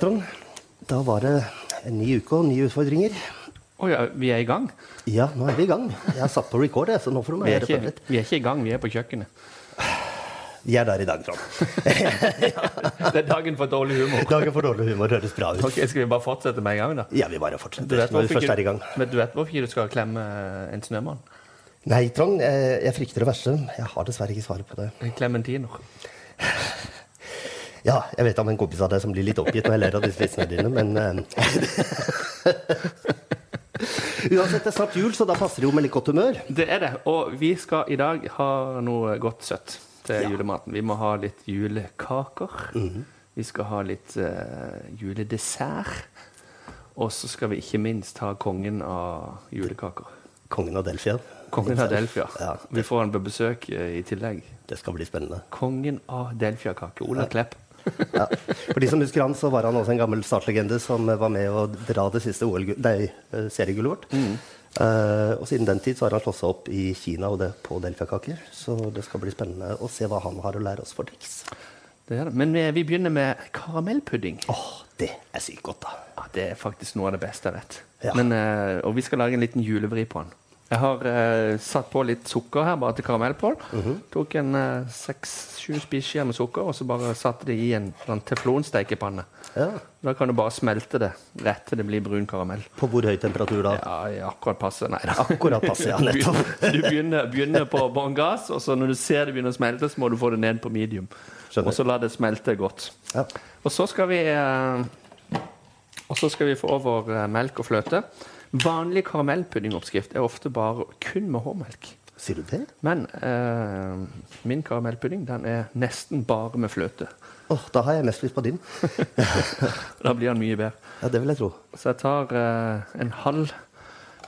Trond. Da var det en ny uke og nye utfordringer. Å ja, vi er i gang? Ja, nå er vi i gang. Jeg har satt på record, så nå får du meg være ikke, vi er ikke i gang, vi er på kjøkkenet. Vi er der i dag, Trond. Det er dagen for dårlig humor. Dagen for dårlig humor høres bra ut. Ok, Skal vi bare fortsette med en gang, da? Ja, vi bare Du fortsetter vet når vi først er i gang. Men du vet hvorfor ikke du skal klemme en snømann? Nei, Trond, jeg, jeg frykter det verste. Jeg har dessverre ikke svaret på det. En klementiner. Ja, jeg vet om en kompis av deg som blir litt oppgitt når jeg ler av disse vitsene dine, men eh, Uansett, det er snart jul, så da passer det jo med litt godt humør. Det er det. Og vi skal i dag ha noe godt søtt til Ja. julematen. Vi må ha litt julekaker. Mhm. Vi skal ha litt uh, juledessert. Og så skal vi ikke minst ha kongen av julekaker. Kongen av Delfia. Kongen av Delfia. Ja, Vi får han på besøk eh, i tillegg. det skal bli spennende. Kongen av Delfia-kake. Ola Klepp. Ja. For de som husker han, så var han også en gammel startlegende som var med å dra det siste eh, seriegullet vårt. Eh, og siden den tid så har han slått seg opp i Kina og det på Delfia-kaker. Så det skal bli spennende å se hva han har å lære oss for triks. Det det. Men eh, vi begynner med karamellpudding. Åh, det er sykt godt, da. Ja, det er faktisk noe av det beste jeg vet. Ja. Men, uh, og vi skal lage en liten julevri på den. Jeg har eh, satt på litt sukker her, bare til karamellpål. Tok en seks-sju spiseskjeer med sukker, og så bare satte det i en en teflonstekepanne. Ja. Da kan du bare smelte det rett til det blir brun karamell. På hvor høy temperatur da? Ja, akkurat passe. Nei da. Akkurat passe, ja, nettopp. Du begynner, begynner på bånn gass, og så når du ser det begynner å smelte, så må du få det ned på medium. Skjønner. Og så la det smelte godt. Ja. Og så skal vi eh, Og så skal vi få over eh, melk og fløte. Vanlig karamellpuddingoppskrift er ofte bare kun med H-melk. Sier du det? Men eh, min karamellpudding den er nesten bare med fløte. Åh, da har jeg mest lyst på din. Da blir den mye bedre. Ja, det vil jeg tro. Så jeg tar eh, en halv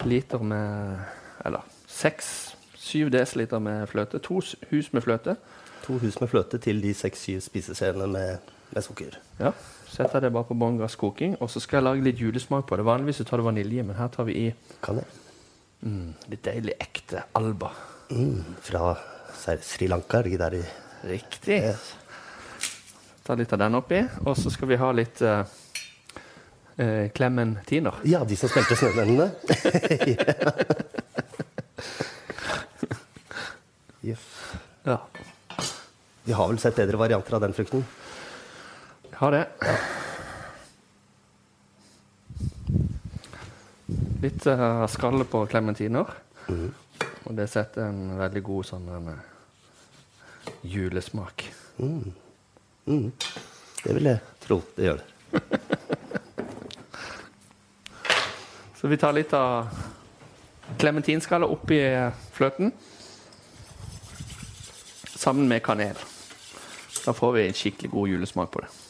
liter med Eller seks-syv desiliter med fløte. To hus med fløte. To hus med fløte til de seks-syv spiseskjeene med, med sukker. Ja, Setter det bare på bånn gass koking. Og så skal jeg lage litt julesmak på det. Vanligvis tar du vanilje, men her tar vi i mm, litt deilig ekte alba. Mm, fra Sri- Lanka, er det ikke der i Riktig. Yes. Ta litt av den oppi. Og så skal vi ha litt uh, klementiner. Ja, de som spilte Snømennene. yes. Ja. Vi har vel sett bedre varianter av den frukten. Ha det. Litt uh, skalle på klementiner. Og det setter en veldig god sånn en, eh, julesmak. Mm. Det vil jeg tro det gjør. Så vi tar litt av klementinskalla oppi eh, fløten. Sammen med kanel. Da får vi en skikkelig god julesmak på det.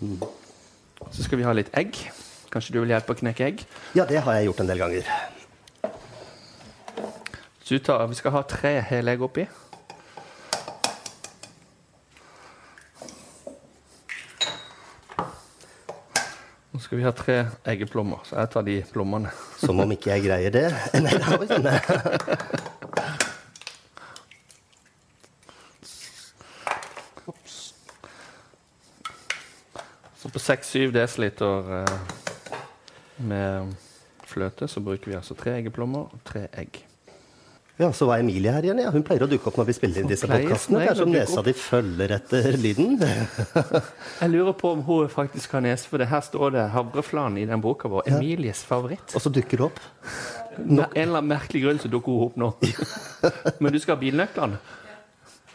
Så skal vi ha litt egg. Kanskje du vil hjelpe å knekke egg? Ja, det har jeg gjort en del ganger. Så tar, vi skal ha tre hele egg oppi. Nå skal vi ha tre eggeplommer, så jeg tar de plommene. Som om ikke jeg greier det. Nei, det var sånn. Så på 6-7 dl eh, med fløte så bruker vi altså tre eggeplommer og tre egg. Ja, Så var Emilie her igjen. ja. Hun pleier å dukke opp når vi spiller inn disse podkastene. Kanskje nesa di følger etter lyden. Jeg lurer på om hun faktisk har nese, for det her står det havreflan i den boka vår. Emilies favoritt. Og så dukker det opp. Av en eller annen merkelig grunn så dukker hun opp nå. Men du skal ha bilnøklene.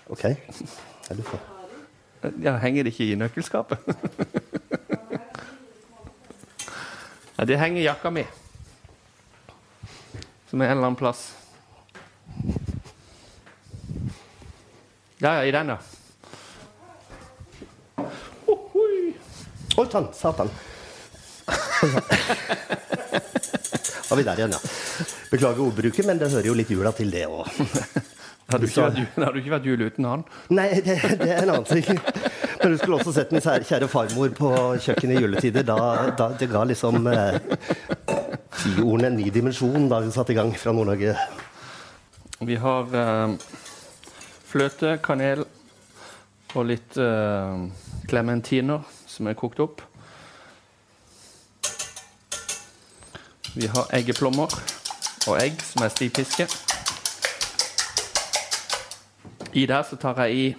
Ok. Ja, henger det ikke i nøkkelskapet? ja, det henger i jakka mi. Som er en eller annen plass. Ja, ja, i den, ja. Oi sann, satan. Var vi der igjen, ja. Beklager ordbruket, men det hører jo litt jula til, det òg. Har, jul- du ikke vært jul uten han? Nei, det, det er en annen ting. Men du skulle også sett min kjære farmor på kjøkkenet i juletider. Da, da det ga liksom eh, tiordene en ny dimensjon da hun satte i gang fra Nord-Norge. Vi har eh, fløte, kanel og litt klementiner eh, som er kokt opp. Vi har eggeplommer og egg som er stivpisket. I der så tar jeg i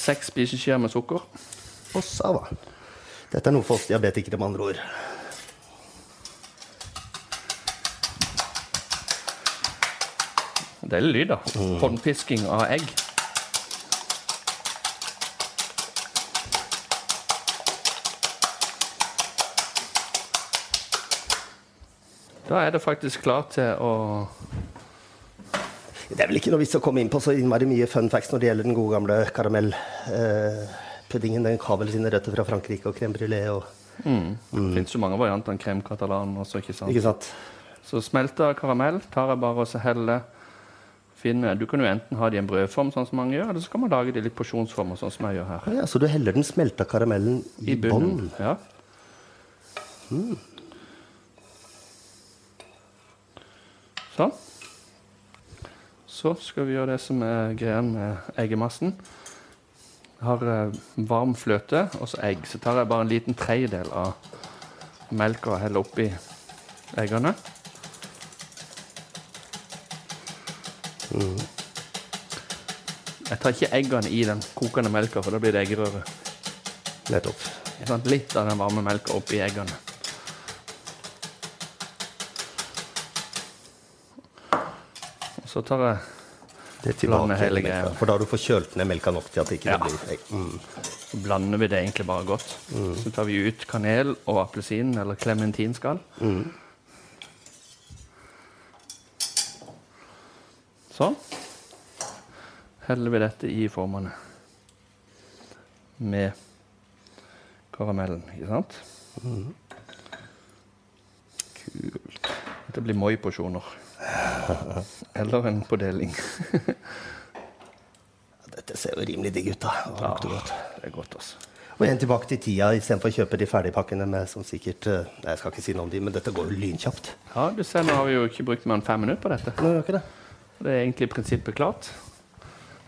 seks spiseskjeer med sukker. Og sava. Dette er noe for oss diabetikere, med andre ord. Deilig lyd, da. Håndpisking av egg. Da er det faktisk klart til å Det er vel ikke noe vits å komme inn på så innmari mye fun facts når det gjelder den gode gamle karamellpuddingen. den har vel sine røtter fra Frankrike og crème brulé og mm. Det fins jo mange varianter enn crème catalan også, ikke sant? Ikke sant? Så smelter karamell tar jeg bare og så heller finne, Du kan jo enten ha det i en brødform, sånn som mange gjør, eller så kan man lage det i litt porsjonsformer, sånn som jeg gjør her. Ja, Så du heller den smelta karamellen i, I bunnen. Ja. Mm. Sånn. Så skal vi gjøre det som er greia med eggemassen. Jeg har eh, varm fløte og så egg. Så tar jeg bare en liten tredjedel av melka og heller oppi eggene. Jeg tar ikke eggene i den kokende melka, for da blir det eggerøre. Nettopp. Sånn, litt av den varme melka oppi eggene. Så tar jeg Det tilbake hele greia. For da har du fått kjølt ned melka nok til at det ikke Ja. blir. Mm. Så blander vi det egentlig bare godt. Så tar vi ut kanel og appelsin eller klementinskall. Sånn. Heller vi dette i formene med karamellen, ikke sant? Kult. Dette blir Moi-porsjoner. Eller en pådeling. Dette ser jo rimelig digg ut, da. Det Ja, godt. det er godt, altså. Og igjen tilbake til tida, istedenfor å kjøpe de ferdigpakkene med som sikkert eh, Nei, jeg skal ikke si noe om de, men dette går jo lynkjapt. Ja, du ser, nå har vi jo ikke brukt mer enn fem minutter på dette. Nå gjør ikke det. Det er egentlig i prinsippet klart.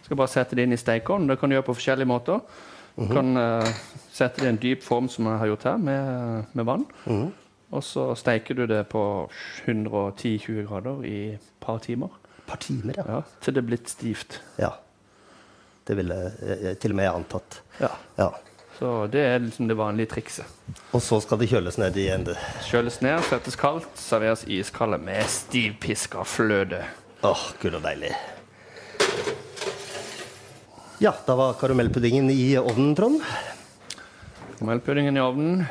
Skal bare sette det inn i stekeovnen. Det kan du gjøre på forskjellige måter. Du kan uh, sette det i en dyp form, som jeg har gjort her, med, med vann. Og så steiker du det på 110-20 grader i et par timer. Par timer, ja. Ja, til det er blitt stivt. ja. Det ville jeg, til og med jeg antatt. Ja. Ja. Så det er liksom det vanlige trikset. Og så skal det kjøles ned igjen. det. Kjøles ned, settes kaldt, serveres iskalde med stivpiska fløte. Åh, gud og deilig. Ja, da var karamellpuddingen i ovnen, Trond. Karamellpuddingen i ovnen.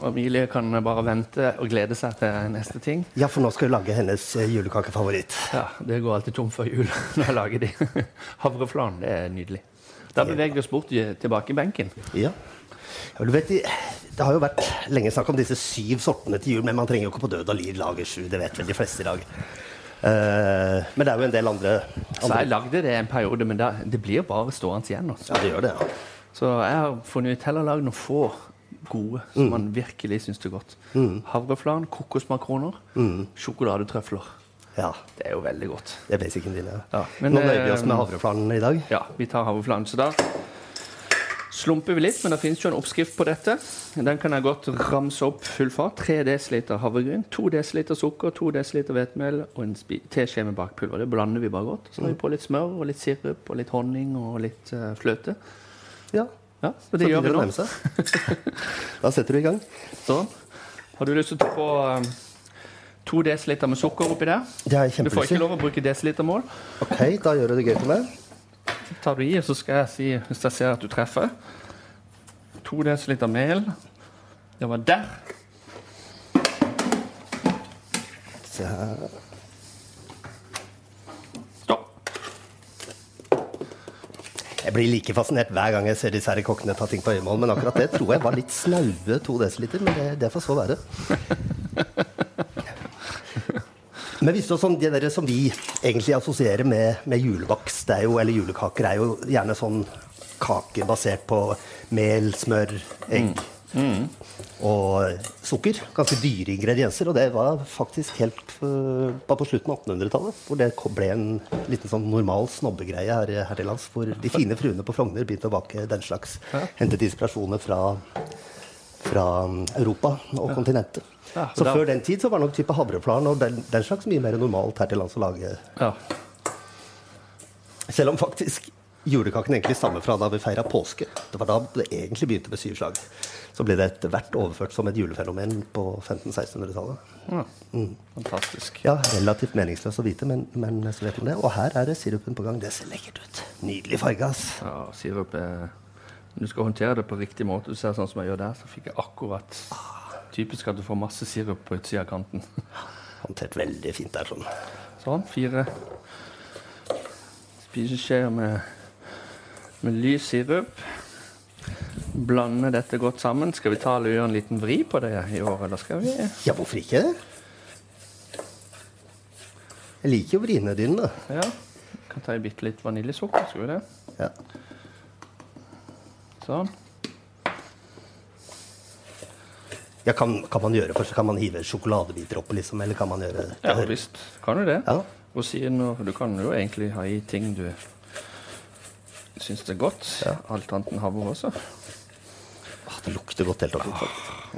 Og Emilie kan bare vente og glede seg til neste ting. Ja, for nå skal hun lage hennes eh, julekakefavoritt. Ja, det går alltid tom før jul når jeg lager de. Havreflan, det er nydelig. Da beveger vi oss bort tilbake i benken. Ja. ja du vet, det har jo vært lenge snakk om disse syv sortene til jul, men man trenger jo ikke på død og liv lage sju. Det vet vel de fleste i dag. Uh, men det er jo en del andre, Så jeg lagde det en periode, men da, det blir bare stående igjen. Også. Ja, det gjør det, ja. Så jeg har funnet ut heller lage noen få gode som man virkelig syns er godt. Havreflan, kokosmakroner, sjokoladetrøfler. ja. Det er jo veldig godt. Det er basicen din, ja. Ja, men, Nå nøyer vi oss eh, med havreflanen i dag. Ja, vi tar havreflanen. Så da slumper vi litt, men det finnes jo en oppskrift på dette. Den kan jeg godt ramse opp full fart. 3 dl havregryn, 2 dl sukker, 2 dl hvetemel og en teskje med bakpulver. Det blander vi bare godt. Så har vi på litt smør og litt sirup og litt honning og litt uh, fløte. Ja. Ja, så Så gjør vi det nå. Da setter du i gang. Sånn. Har du lyst til å ta på um, 2 dl med sukker oppi der? Det er Du får ikke lov å bruke desilitermål. Ok, da gjør du det gøy for meg. Så tar du i, og så skal jeg si, hvis jeg ser at du treffer 2 dl mel. Det var der. Se her. Stopp. Jeg blir like fascinert hver gang jeg ser disse her kokkene ta ting på øyemål, men akkurat det tror jeg var litt snaue to desiliter, men det, det får så være. Men hvis det sånn, det der som vi egentlig assosierer med, med julebakst, er eller julekaker, er jo gjerne sånn kake basert på mel, smør, egg og sukker. Ganske dyre ingredienser. Og det var faktisk helt uh, bare på slutten av 1800-tallet hvor det ble en liten sånn normal snobbegreie her, her til lands. Hvor de fine fruene på Frogner begynte å bake den slags. Hentet inspirasjoner fra, fra um, Europa og kontinentet. Ja, så før den tid så var nok type havreplan og den, den slags mye mer normalt her til lands å lage. Ja. Selv om faktisk julekaken egentlig stammer fra da vi feira påske. Det var da det egentlig begynte med syvslag. Så ble det etter hvert overført som et julefenomen på 1500-1600-tallet. ja. Fantastisk. Ja, relativt meningsløst å vite, men, men så vet man det. Og her er det sirupen på gang. Det ser lekkert ut. Nydelig farge, ass. Ja, sirup er Du skal håndtere det på riktig måte. Du ser sånn som jeg gjør der, så fikk jeg akkurat Typisk at du får masse sirup på utsida av kanten. Håndtert veldig fint der, sånn. Sånn. Fire spiseskjeer med, med lys sirup. Blande dette godt sammen. Skal vi ta og gjøre en liten vri på det i år, eller skal vi Ja, hvorfor ikke? det? Jeg liker jo vrinedynene. Ja. Kan ta i bitte litt vaniljesukker, skal vi det? Ja. Sånn. Ja, kan, kan man gjøre først? Kan man hive sjokoladebiter oppi, liksom? Eller kan man gjøre det? Ja visst. Kan du det? Ja. Rosiner Du kan jo egentlig ha i ting du syns er godt. Ja. Alt annet enn havre også. Ah, det lukter godt helt oppi. Ah,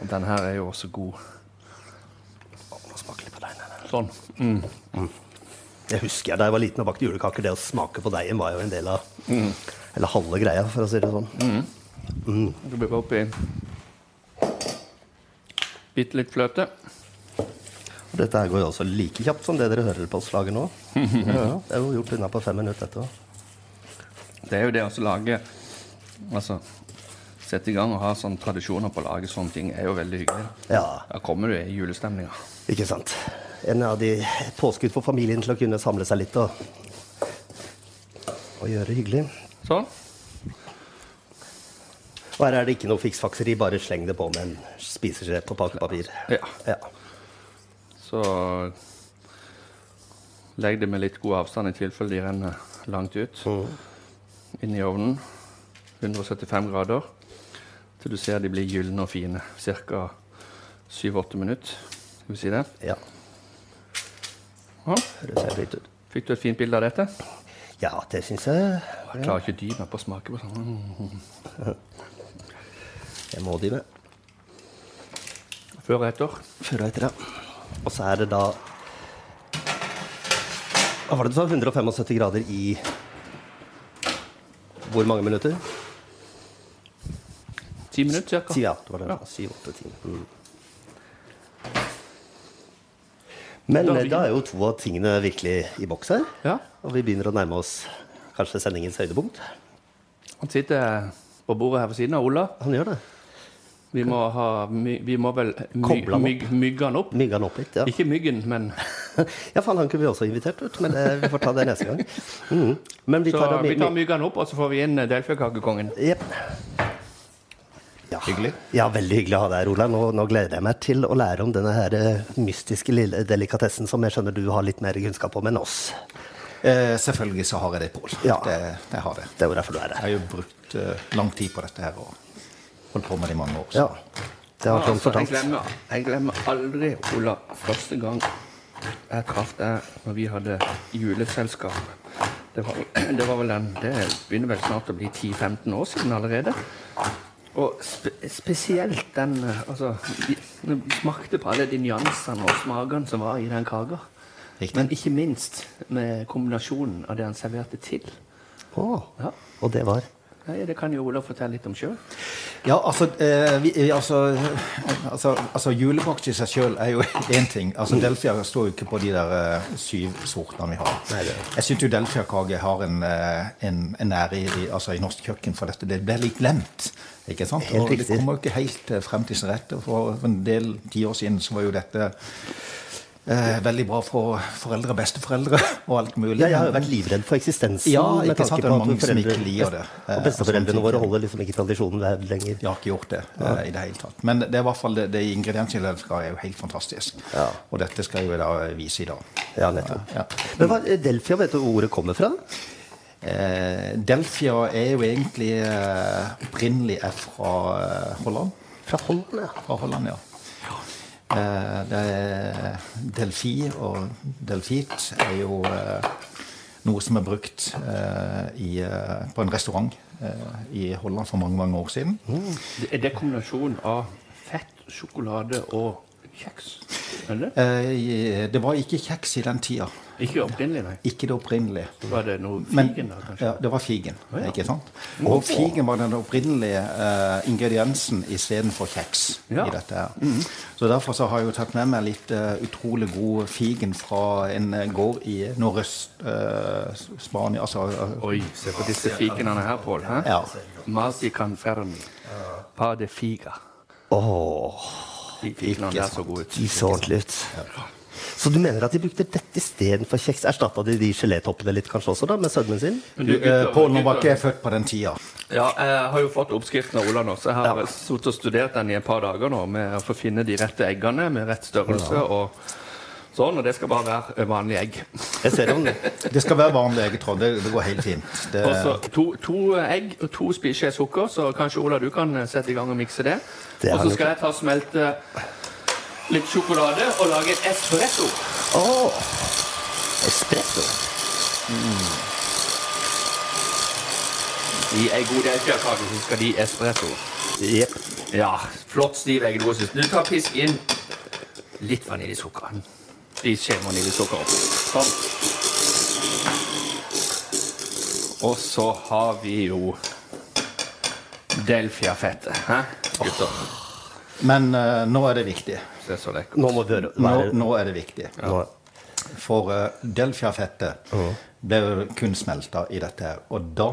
Og den her er jo også god. Oh, Nå smaker litt på deigen. Sånn. Mm. Jeg husker jeg da jeg var liten og bakte julekaker. Det å smake på deigen var jo en del av Eller halve greia, for å si det sånn. Du blir oppi bitte litt fløte. Og dette her går jo også like kjapt som det dere hører på oss lage nå. Ja, det er jo gjort unna på fem minutter etterpå. Det er jo det å lage Altså sette i gang og ha sånne tradisjoner på å lage sånne ting er jo veldig hyggelig. Ja, Da kommer du i julestemninga. ikke sant. En av de påskudd for familien til å kunne samle seg litt og, og gjøre det hyggelig. Sånn. Og her er det ikke noe fiksfakseri, bare sleng det på med en spiseskje på pakepapir. Ja. Ja. Så legg det med litt god avstand i tilfelle de renner langt ut. Inn i ovnen. 175 grader. Til du ser de blir gylne og fine. Ca. 7-8 minutter. Skal vi si det? ja. Ut. Fikk du et fint bilde av dette? Ja, det syns jeg. Jeg klarer ikke å dy meg på å smake på sånn. Jeg må dy meg. Før og etter. Før og etter, ja. Og så er det da Hva var det du sa? 175 grader i hvor mange minutter? Ti minutter Ti, ca. ja. Det var det. Ja. Syv, åtte, ti. Mm. Men Da eh, da er jo to av tingene virkelig i boks her. Ja. Og vi begynner å nærme oss kanskje sendingens høydepunkt. Han sitter på bordet her ved siden av Ola. Han gjør det. Vi må, ha, my, vi må vel my, opp. mygge han opp. Mygga han opp litt, ja. Ikke myggen, men Ja, faen, han kunne vi også invitert ut, men eh, vi får ta det neste gang. Mm. Men vi Så vi tar myggen opp, og så får vi inn delfiakakekongen. Yep. Ja. Hyggelig. Ja, veldig hyggelig å ha deg her, Ola. Nå, nå gleder jeg meg til å lære om denne her eh, mystiske lille delikatessen som jeg skjønner du har litt mer kunnskap om enn oss. Eh, selvfølgelig så har jeg det, Pål. Ja. Det, det har jeg. Det er jo derfor du er Jeg har jo brukt uh, lang tid på dette her og holdt på med det i mange år. så- Ja. Det har ah, Altså, jeg, glemmer, jeg glemmer aldri, Ola, første gang jeg traff deg når vi hadde juleselskap. Det var, det var vel den Det begynner vel snart å bli 10-15 år siden allerede. Og spe, spesielt den eh, Altså, vi, vi smakte på alle de nyansene og smakene som var i den kaka. Men ikke minst med kombinasjonen av det han serverte til. Å, Ja. og det var Nei, Det kan jo Ola fortelle litt om sjøl. Ja, altså, eh, vi, vi- altså, altså, altså Julebakst i seg sjøl er jo én ting. Altså, Delfia står jo ikke på de der eh, syv sortene vi har. Nei, det- Jeg syns jo delfiakake har en, eh, en, en ære i, altså, i norsk kjøkken, for dette. det blir litt glemt. Ikke sant? Helt Og det kommer jo ikke helt eh, frem til sin rett. For en del tiår siden så var jo dette eh, veldig bra for foreldre og besteforeldre og alt mulig. Ja, jeg har jo vært livredd for eksistensen. Ja, med ikke sant, det er på at mange som foreldre- ikke liker det. Og Eh, besteforeldrene våre holder liksom ikke tradisjonen der lenger. Jeg har ikke gjort det eh, i det hele tatt. Men det er i hvert fall det, det ingrediensene er jo helt fantastisk. Ja. Og dette skal jeg jo da vise i dag. Ja, nettopp. Ja. Men hva, Delfia, vet du hvor ordet kommer fra? Eh, delfia er jo egentlig eh, opprinnelig er fra eh, Holland. Fra Holland, ja. Fra Holland, ja. Eh, det er delfi og delfit er jo eh, noe som er brukt eh, i, på en restaurant i Holland for mange mange år siden. Mm. Er det kombinasjonen av fett, sjokolade og kjeks. Eller? det? Eh, det var ikke kjeks i den tida. Ikke opprinnelig, nei. Ikke det opprinnelige. Var det noe Men, figen, da, kanskje? ja, det var figen. ikke sant? Og figen var den opprinnelige uh, ingrediensen istedenfor kjeks. Ja. i dette her. Så Derfor så har jeg jo tatt med meg litt uh, utrolig god figen fra en gård i nordøst-Spania. Uh, Altså, Oi, se på disse fikenene her, Pål. ja. Marsican fermi. Pa de figa. Åh, Fikenene så god ut. de så ordentlig ut. Så du mener at de brukte dette istedenfor kjeks? Erstatta de de gelétoppene litt kanskje også, da, med sødmen sin? Du, eh, Pål, nå var ikke jeg født på den tida. Ja, jeg har jo fått oppskriften av Ola nå, så jeg har ja. sittet og studert den i et par dager nå med å få finne de rette eggene med rett størrelse og sånn, og det skal bare være vanlig egg. Jeg ser om Det skal være vanlig egg, Trond. Det, det går helt fint. Det, Og så to, to egg og to spiseskjeer sukker, så kanskje Ola du kan sette i gang og mikse det. Det Og så skal jeg ta og smelte litt sjokolade og lage en espresso. Åh, espresso. I ei god delfiakake så skal de espresso. Yep. Ja, flott stiv eggedosis. Du tar pisk inn litt vaniljesukker. De skjer vaniljesukker opp. Sånn. Og så har vi jo Delfia-fettet. Hæ, gutter? Men eh, nå er det viktig. Se så lekkert. Nå må det være Nå, nå er det viktig. Nå. For uh, Delfia-fettet ble jo kun smelta i dette her. Og da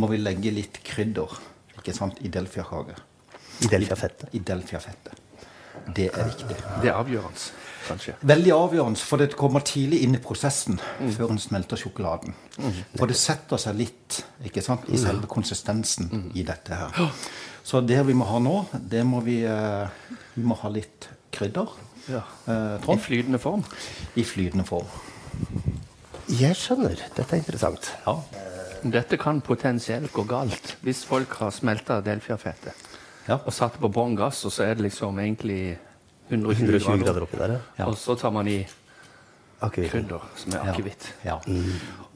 må vi legge litt krydder ikke sant, i Delfia-kake. I Delfia-fettet. I Delfia-fettet. Det er viktig. Det er avgjørende, kanskje. Veldig avgjørende, for det kommer tidlig inn i prosessen før en smelter sjokoladen. For det setter seg litt ikke sant, i selve konsistensen i dette her. Så det vi må ha nå, det må vi eh, Vi må ha litt krydder. Ja. Eh, I flytende form. I flytende form. Jeg skjønner. Dette er interessant. Ja. Dette kan potensielt gå galt hvis folk har smelta Delfia-fettet Ja. og satt på bånn gass, og så er det liksom egentlig 120, 120 grader. oppi der, ja. Ja. Og så tar man i krydder som er akevitt. Ja.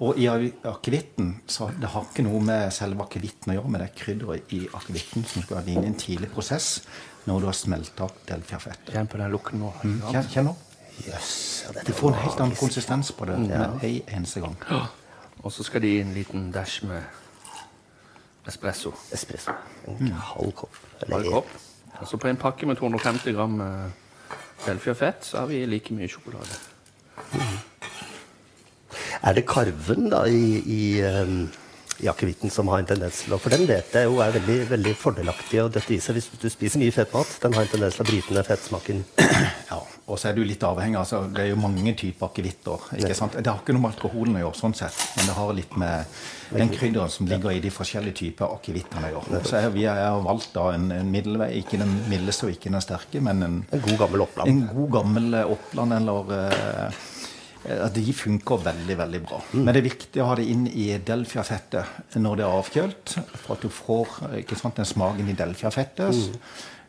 Og i akevitten så det har ikke noe med selve akevitten å gjøre, men det er krydderet i akevitten som skal inn i en tidlig prosess når du har smelta delfiafettet. Kjenn på den lukten nå. Kjenn, kjenn nå. Yes, ja, Du får en helt annen konsistens på det med en eneste gang. Og så skal de i en liten dash med espresso. Espresso. En halv kopp. Halv kopp. Altså på en pakke med 250 gram eh, så har vi like mye sjokolade. Er det karven da i, i, um, i akevitten som har en tendens til å For den vet jeg jo er veldig, veldig fordelaktig å døtte i seg hvis du spiser mye fettmat. Den har en tendens til å bryte ned fettsmaken. Ja, og så er du litt avhengig. altså Det er jo mange typer akevitter. ikke sant? Det har ikke noe med alkoholen å gjøre, sånn sett, men det har litt med den krydderen som ligger i de forskjellige typer akevittene å gjøre. Så jeg, jeg har valgt da en, en middelvei. Ikke den mildeste og ikke den sterke, men en, En god gammel Oppland. en god gammel eh, Oppland eller uh, De funker veldig veldig bra. Men det er viktig å ha det inn i delfiafettet når det er avkjølt, for at du får sant, den smaken i delfiafettet.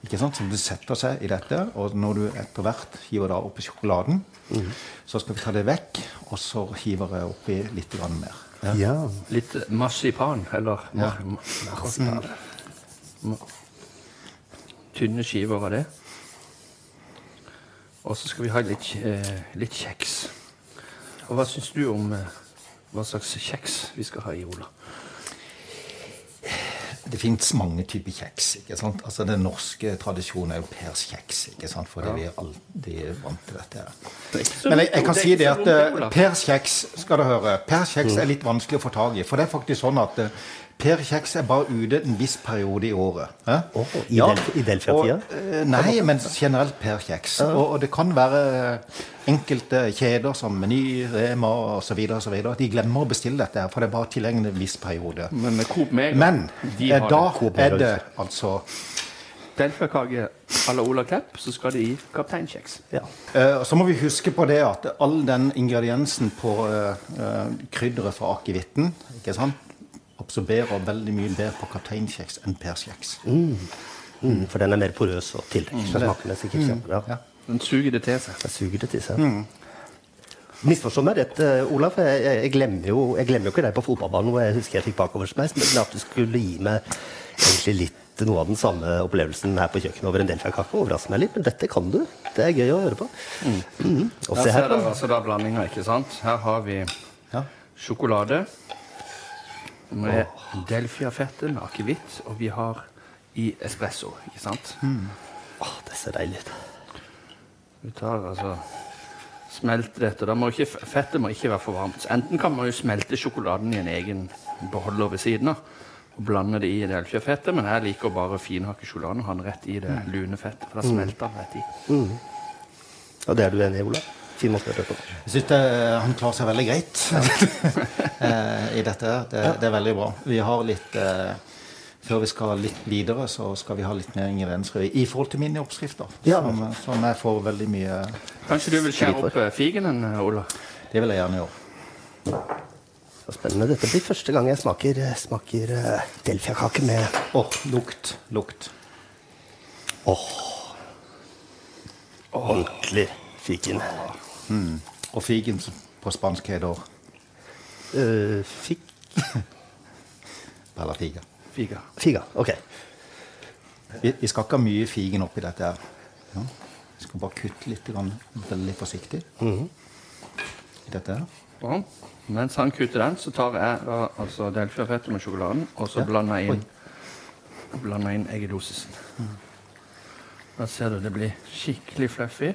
Ikke sant, Som det setter seg i dette. Og når du etter hvert hiver det oppi sjokoladen, så skal vi ta det vekk, og så hiver jeg oppi litt grann mer. Ja. Litt marsipan, eller Ja. mar- marsipan. Mm. Tynne skiver av det. Og så skal vi ha litt, eh, litt kjeks. Og hva syns du om eh, hva slags kjeks vi skal ha i Ola? Det fins mange typer kjeks. ikke sant? Altså Den norske tradisjonen er jo Pers kjeks, ikke sant? fordi vi er alltid vant til dette. her. Men jeg, jeg kan si det at uh, Pers kjeks skal du høre, Pers kjeks er litt vanskelig å få tak i. For det er faktisk sånn at uh, Per kjeks er bare ute en viss periode i året. hæ? Åh, i Delf- i Delfia-tida? Eh, Nei, men generelt Per kjeks. Og, og det kan være enkelte kjeder som Meny, Rema osv. De glemmer å bestille dette, for det er bare tilgjengelig en viss periode. Men Coop Mega Men de eh, har da det. Er det altså Delfiakake à la Ola Klepp, så skal det i kapteinkjeks. ja. Eh, Så må vi huske på det at all den ingrediensen på eh, eh, krydderet fra akevitten absorberer veldig mye bedre på kapteinkjeks enn perskjeks. Mm, for den er mer porøs og tiltrekker seg smakene. sikkert Ja. Ja. Den suger det til seg. Den suger det til seg. Misforstå meg rett, eh, Olaf. Jeg, jeg, jeg, glemmer jo, jeg glemmer jo ikke deg på fotballbanen hvor jeg husker jeg fikk bakoversmeis, men at du skulle gi meg egentlig litt noe av den samme opplevelsen her på kjøkkenet over en delfiakake. Overrasker meg litt, men dette kan du. Det er gøy å høre på. Mhm. Og Her se ser dere da. altså da blandinga, ikke sant? Her har vi Ja. sjokolade med delfiafette med akevitt, og vi har i espresso, ikke sant? Åh, det ser deilig ut. Vi tar altså Smelter dette. Da må ikke, fettet må ikke være for varmt. Enten kan man jo smelte sjokoladen i en egen beholder ved siden av og blande det i delfiafettet, men jeg liker å bare finhakke sjokoladen og ha den rett i det lune fettet, for da smelter den rett i. Og det er du enig i, Ola? Fin måte å høre på. Jeg syns han klarer seg veldig greit eh, i dette. Det, det er veldig bra. Vi har litt eh, Før vi skal litt videre, så skal vi ha litt mer ingrediensrøy i, i forhold til mine oppskrifter. Ja. Som, som jeg får veldig mye Kanskje du vil skjære opp eh, figenen, eh, Ola? Det vil jeg gjerne gjøre. Så spennende. Dette blir første gang jeg smaker, smaker uh, delfiakake med Åh, lukt. Lukt. ordentlig fiken. Og figen på spansk heter Uh, fik... Eller figa. Figa. Figa. Ok. Vi, vi skal ikke ha mye figen oppi dette her. Ja. Vi skal bare kutte litt, grann, veldig forsiktig i dette her. Sånn. Mens han kutter den, så tar jeg altså delfiafettet med sjokoladen, og så Ja. blander jeg inn, blander inn eggedosisen. Da ser du det blir skikkelig fluffy.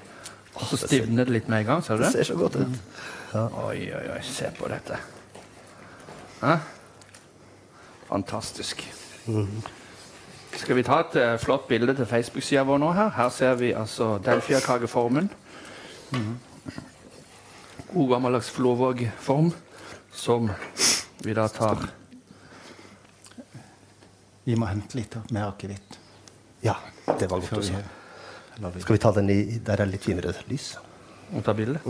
Og så stivner det litt med en gang. Ser du Det det? ser så godt ut. Oi, oi, oi, se på dette. Hæ? Fantastisk. Skal vi ta et uh, flott bilde til Facebook-sida vår nå? Her Her ser vi altså delfiakakeformen. God gammeldags Flåvåg-form, som vi da tar Vi må hente litt mer akevitt. Ja, det var godt å det- Skal vi ta den i Der er litt finere lys. og ta bilde.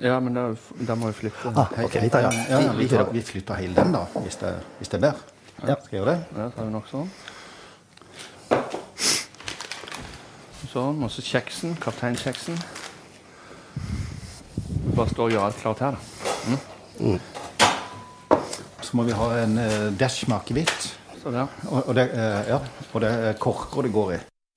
Ja, men da, da må vi flytte. Ah, okay, vi tar, ja. Ja, ja, vi, Vi- tar, vi- vi flytter hele den, da, hvis det, hvis det er bedre. Ja. Skal jeg gjøre det? Ja, tar vi nok sånn. Sånn, og så kjeksen, kapteinkjeksen. Bare stå og gjøre alt klart her, da. Så må vi ha en uh, dash med akevitt. Så. Og, og, det, eh, ja, og det er korker det går i.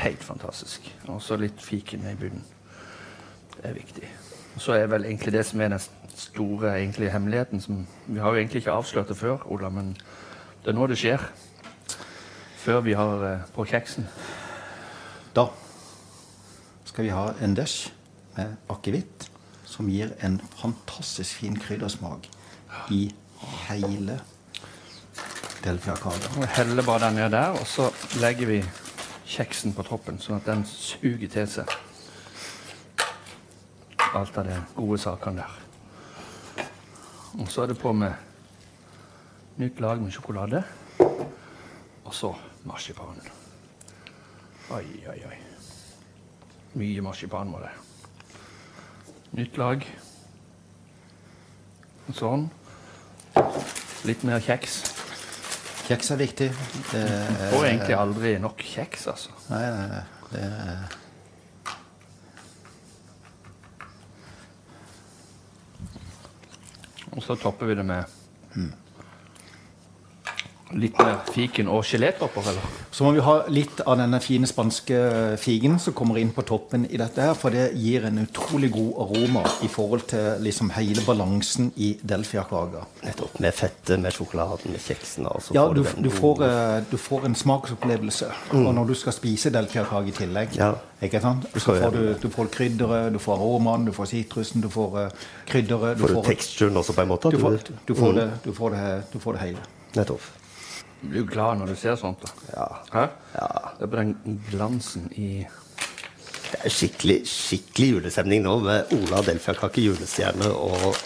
Helt fantastisk. Og så litt fiken i bunnen. Det er viktig. Og så er vel egentlig det som er den store egentlig, hemmeligheten som Vi har jo egentlig ikke avslørt det før, Ola, men det er nå det skjer. Før vi har eh, på kjeksen. Da skal vi ha en dash med akevitt som gir en fantastisk fin kryddersmak i hele delfiakaken. Vi heller bare den ned der, og så legger vi kjeksen på toppen, sånn at den suger til seg alt av de gode sakene der. Og så er det på med nytt lag med sjokolade. Og så marsipan. Oi, oi, oi. Mye marsipan må det. Nytt lag. Sånn. Litt mer kjeks. Kjeks er viktig. Det Får egentlig aldri nok kjeks, altså. nei, nei, nei. Det er, Og så topper vi det med Litt mer fiken og gelétopper, eller? Så må vi ha litt av denne fine spanske figen som kommer inn på toppen i dette her, for det gir en utrolig god aroma i forhold til liksom hele balansen i delfiakaka. Nettopp. Med fettet, med sjokoladen, med kjeksen. Og så Ja, får du, du, får, eh, du får en smaksopplevelse. Og når du skal spise delfiakake i tillegg, Ja. ikke sant? så får du, du får krydderet, du får aromaen, du får sitrusen, du får uh, krydderet du Får du teksturen også, på en måte? du får, du, får Mm. det, du, får det, du får det hele. Nettopp. Du blir jo glad når du ser sånt. da. Ja. Hæ? Ja. Det er bare den glansen i Det er skikkelig, skikkelig julestemning nå med Ola Delfiakake, julestjerne og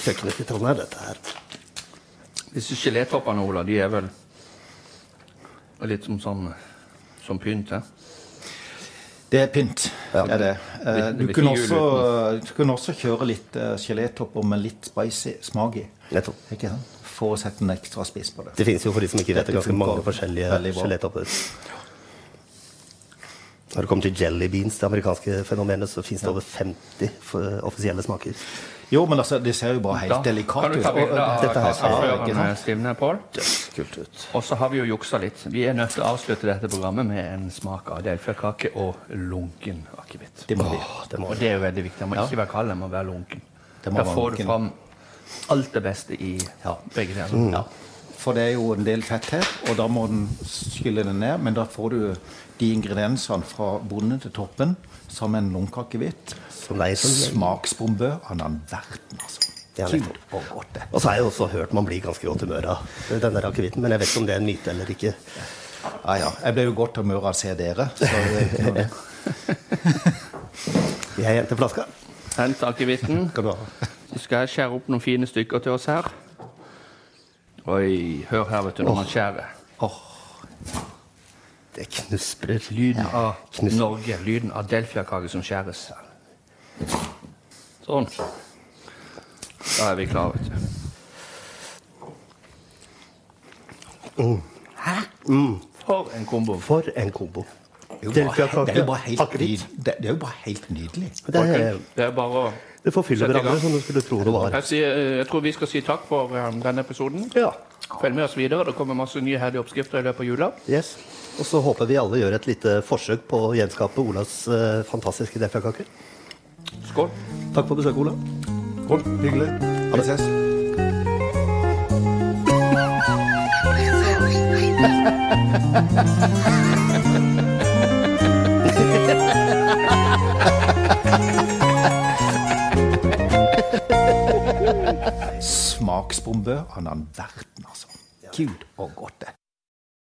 kjøkkenet til Trondheim. Dette her. Disse gelétoppene, Ola, de er vel litt som sånn som pynt? her Det er pynt. Ja. Det er det. Eh, Du blir kunne, også, du kunne også kjøre litt uh, gelétopper med litt spicy smak i. Nettopp. Ikke sant? For å sette en ekstra spiss på det. Det finnes jo for de som ikke vet det, ganske mange forskjellige gelétopper. Når det kommer til jelly beans, det amerikanske fenomenet, så finnes det over 50 offisielle smaker. Jo, men altså, det ser jo bare helt Da delikat kan du ut. ta bilde av dette her ser jeg, ikke kaffeføreren sant? stivne, Pål. Kult ut. Og så har vi jo juksa litt. Vi er nødt til å avslutte dette programmet med en smak av delfiakake og lunken akevitt. Det må vi. Åh, det må Og det er jo veldig viktig. Den må ikke være kald, den må være lunken. Da får får du fram alt det beste i begge deler. Ja. For det er jo en del fett her, og da må den skylle den ned. Men da får du de ingrediensene fra bonden til toppen med en lunkakevitt. Som Smaksbombe av den verden, altså. Og godt. Og så har jeg også hørt man blir ganske godt humør av denne akevitten, men jeg vet ikke om det er en myte eller ikke. Ja, ja. Jeg ble jo godt humør av å se dere. Så det, Jeg henter flaska. Hent akevitten. skal du ha. Så skal jeg skjære opp noen fine stykker til oss her. Oi, hør her, vet du, når man skjærer. Det knusprer. Lyden av knus- Norge. Lyden av delfiakake som skjæres. Sånn. Da er vi klare, vet du. Hæ? For en kombo. For en kombo. Det er jo bare, det er jo bare, helt, akevitt. det, det er jo bare helt nydelig. Det er, Det er bare det forfyller hverandre som du skulle tro det var. jeg, sier, eh, jeg tror vi skal si takk for um, denne episoden. Ja. Følg med oss videre. Det kommer masse nye herlige oppskrifter i løpet av jula. Yes. Og så håper vi alle gjør et lite forsøk på å gjenskape Olas uh, fantastiske delfiakaker. Skål. Takk for besøket, Ola. Hyggelig. Vi ses. bombe. Han har en verden, altså. Gud og godt.